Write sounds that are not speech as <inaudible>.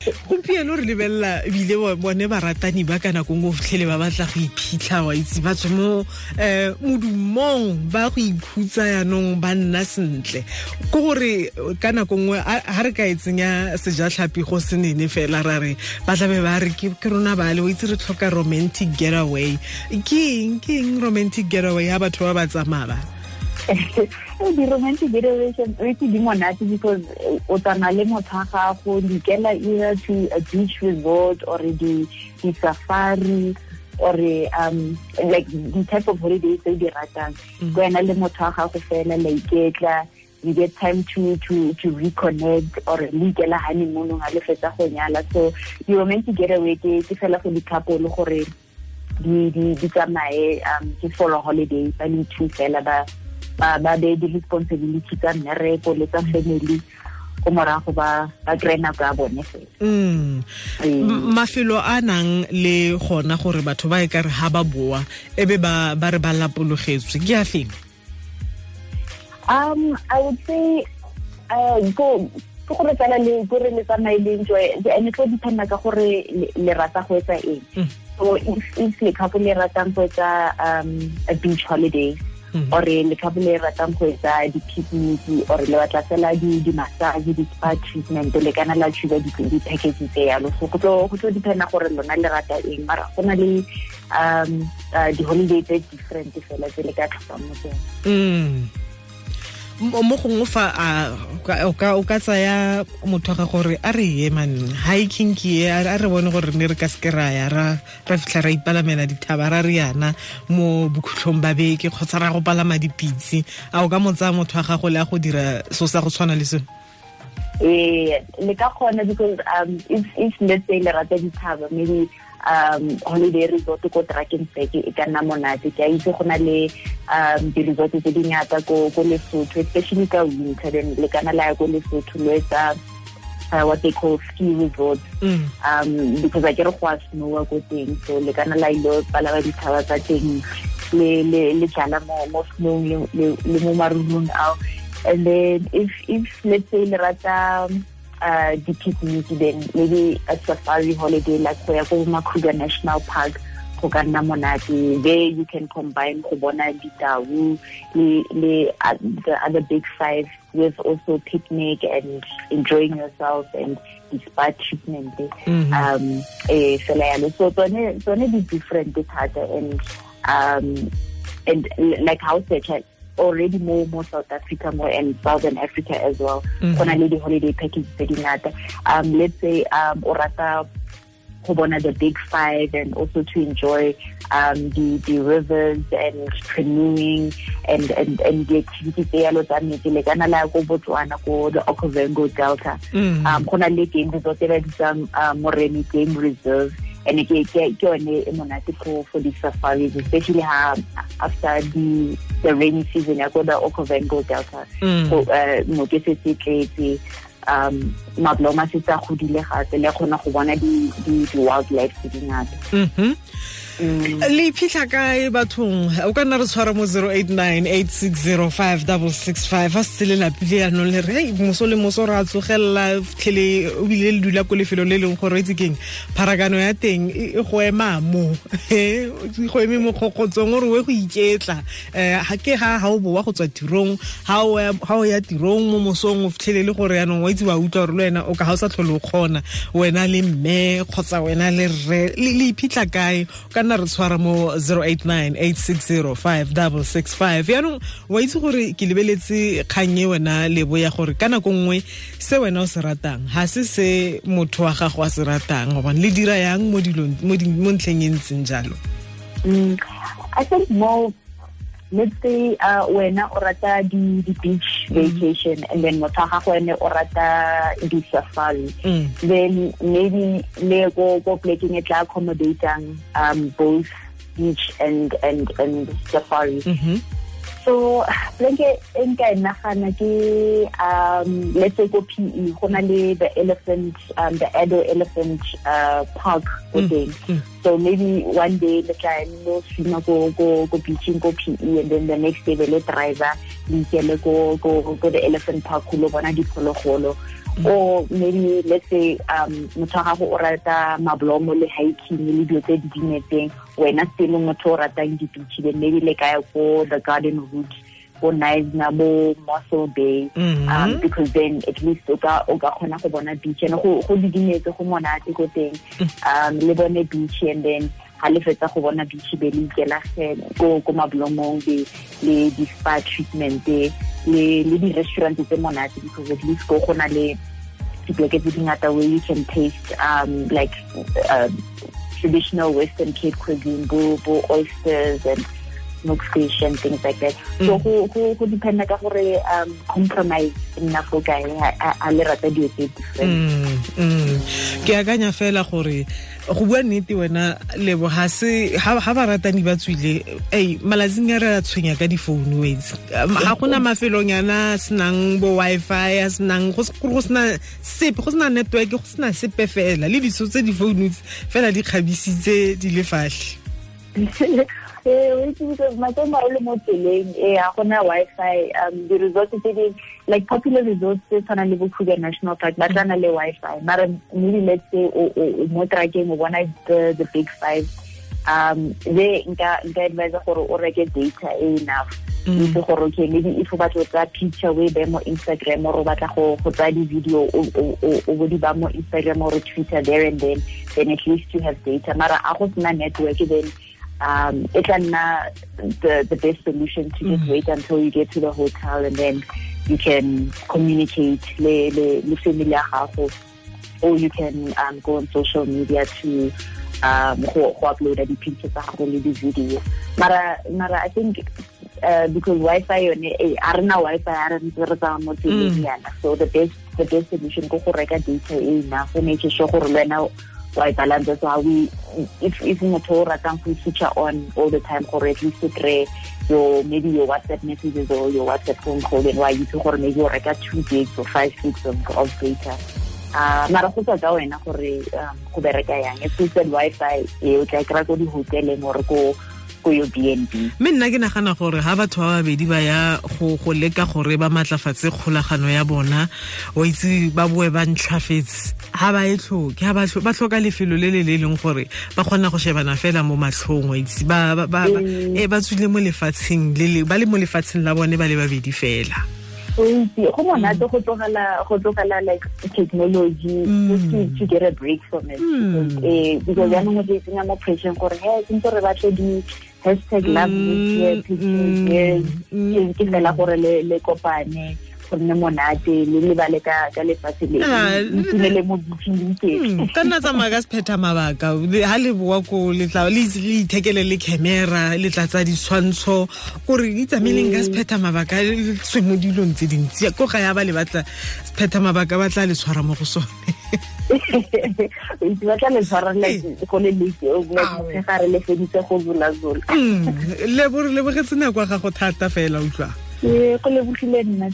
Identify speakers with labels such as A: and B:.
A: gompieno re lebelela ebile bone baratani ba ka nako ngwe o fitlhele ba batla go iphitlha wa itse ba mo um modumong ba go ikhutsa yaanong ba nna sentle. Ke gore ka nako ngwe ga re ka e tsenya sejatlhapi go se nene fela ra re ba tlabe ba re ke rona bale o itse re tlhoka romantic getaway. Ke eng ke eng romantic getaway ya batho ba ba tsamaya ba
B: di-romantic generation rete di monate because o tsana le motho wa gago dikela either to a beach resort or di-safari or um like the type of holidays tse di ratang. Ko wena le motho wa gago fela la iketla you get time to to to reconnect or le ikela honeymoonong a le fetsa go nyala. So di-romantic getaway ke fela go di-couple gore di di di tsamaye um ke for a holiday ba le two fela ba ba ba be di-responsibility tsa mmereko le tsa family ko morago ba ba kry nako ya bone fela.
A: Mafelo a nang le gona gore batho ba e ka re ha ba boa e be ba re ba lapologetswe ke a feng?
B: Um i would say uh, go ke gore fela le gore le tsamaye le enjoy and it will dependa ka gore le rata go etsa eng. So if le couple le ratang go etsa um a beach holiday or le couple le ratang go etsa di-picnic ore le batla fela di-massage di-spa treatment le kana la chuba di-package tse yalo. So go tlo dependa gore lona le rata eng. Mara go na le um di-holiday tse different fela tse le ka tlhopang mo tsone
A: mo gongwe fa o ka tsaya motho ga gore a re ye man. Hiking ke ye a re bone gore ne re ka seke ra ya ra fitlha ra ipalamela dithaba ra re yana mo bokhutlhong ba beke kgotsa ra go palama dipitse. A o ka mo tsaya motho wa gago le a go dira so sa go tshwana le seno
B: ee le ka kgona because um if let's say le rata dithaba maybe um holiday resort ko drakensberg e ka nna monate. Ke a itse go na le um di-resort tse di ngata ko lesotho especially ka winter then le kana la ya ko lesotho lo etsa uh, what they call ski resort
A: Mm.
B: um because a kere go a snowa ko teng so le kana la ilo palama dithaba tsa teng le le le jala mo mo snowng le mo marulong ao and then if if let's say le rata uh di-picnic then maybe a safari holiday like go ya ko Makruger National Park go ka nna monate. There you can combine go bona ditau le le uh, the other big five with also picnic and enjoying yourself and spa treatment.
A: Mhm.
B: um eh fela yalo. So tsone tsone di different thata and um and like how such already more more South Africa more and Southern Africa as well.
A: Mhm.
B: go na le di-holiday package tse di ngata um let's say um o rata go bona the big five and also to enjoy um the the rivers and canoeing and and and the activities tse yalo tsa metsi le kana la ko Botswana ko the Okavango Delta.
A: Mhm.
B: um go na le game resort e ba bitsang um, Moremi Game Reserve and ke ke ke yone e monate for for the safaris especially ha after the the rainy season ya go the Okavango Delta
A: Mm.
B: so uh mo ke se se tletse um mabloma se tsa godile gape le kgona go bona di di wildlife tse di ngata
A: Mhm.
B: Mm.
A: le iphitlha kae bathong? O ka nna re tshwara mo 0898605665 fa setse le lapile yanong le re moso le moso re a tlogelela fitlhele o bile le dula ko lefelo le leng gore itse keng? Pharakano ya teng e e go ema mo. <laughs> Eh, go eme mo kgokgotsong ore o e go iketla. Um ga ke ga ga o boa go tswa tirong ga o ya- tirong mo mosong o fitlhele le gore yanong wa itse wa utlwa gore le wena o ka ga o sa tlhole o kgona wena le mme kgotsa wena le rre. Le iphitlha kae? O ka nna re tshwara mo 089 8605665 yaanong wa itse gore ke lebeletse kgang e wena lebo ya gore ka nako nngwe se wena o se ratang ga se se motho wa gago a se ratang gobane le dira yang mo ntlheng e ntseng jalo?
B: Mm, I think more let's say uh wena o rata di di beach vacation and then motho wa gago ene o rata di safari
A: Mm.
B: then maybe le go go plekeng e tla accommodating um both beach and and and safari
A: Mhm.
B: So blanke e nka e nagana ke um let's say ko PE go na le the elephant um the Addo elephant uh park ko teng. so maybe one day le tla no swima go go go beaching ko PE and then the next day le driver le ikele go go go the elephant park go lo bona diphologolo. Or maybe let's say um motho wa gago o rata mablomo le hiking le dio tse di dinetseng wena still motho o ratang di-beach then maybe le kaya ko the garden route go nice na bo Mossel Bay um because then at least o ka khona go bona beach and go go didimetse go monate go teng um le bone beach and then ha le fetsa go bona beach be le ikela go go mablomong le le di spa treatment le le di restaurant tse monate because at least go gona le dibeke tse dingata where you can taste um like uh, traditional western cape cuisine bo bo oysters and fish and things like that. So mm. go go go dependa ka gore um compromise nna go kae? A le rata dio tse different. Mm, mm.
A: Ke akanya fela gore go bua nnete wena lebo ha se ha ba ratani ba tswile ei malatsing a re a tshwenya ka difounu wetse. Um, Ga gona mafelong yana senang bo wifi a senang go sena sepe go sena network go sena sepe fela. Le diso tse difounu fela di kgabisitse di le fatlhe
B: ee o itse because matsomo a o le mo tseleng ee ga gona wi-fi um di-resorts tse di like popular resorts tse tshwanang le bo kruger national park ba tlana le wi-fi. Mara maybe let's say o mo trakeng o bona the the big five. Um the nka nka advise gore o reke data e enough. Itse gore okay maybe if o batla tsa picture we be mo instagram or o batla go go tsaya di-video o bo di ba mo instagram or twitter there and then then at least you have data. Mara a go sena network then um it can uh, the the best solution to just wait until you get to the hotel and then you can communicate le le le family ya or you can um, go on social media to um go go upload di pictures le di video. Mara mara i think uh, because wi-fi yone eh a rena wi-fi a re ntse re tsaya mo tseleng yana. So the best the best solution go go reka data e enough o make sure gore le wena wa e so we if if motho o ratang go switch on all the time gore at least o kry your maybe your whatsapp messages or your whatsapp phone call then wa itse gore maybe o reka two gigs or five gigs of, of data. Uh, mara go tswa ka wena gore um, go bereka yang. If said wifi e o tla kry-a ko di-hoteleng or ko ko yo BNB
A: mme nna ke nagana gore batho ba babedi ba ya go leka gore ba kgolagano ya bona wa itse ba boe ba ntlhafetse. Ha ba e tlhoke ba tlhoka lefelo le le le leng gore ba kgona go shebana fela mo matlhong wa itse mm. e eh, ba tswile mo lefatsheng le le ba le mo lefatsheng la bone ba le babedi fela.
B: Itse go monate go tlogela go tlogela like technology just to, to get a break from it. Because eh because yaanong o tsenya mo pressure gore he sentse re batle di hashtag love this year pictures yes. ke fela gore le kopane go nne monate le lebale ka lefatshe le le mo
A: ditšhing ka nna tsamaya ka sephetha mabaka. Ha le boa ko le ithekele le camera le tla tsa ditshwantsho. Gore itsamaeleng ka sephetha mabaka tswe mo dilong tse dintsi. Ko ga ya ba le batla sephetha mabaka ba tla le tshwara mo go sone.
B: Ba tla le tshwara go le lekegare le feditse go zulazola
A: lebogetse nako ya gago thata fela utlwa.
B: Go lebogile nna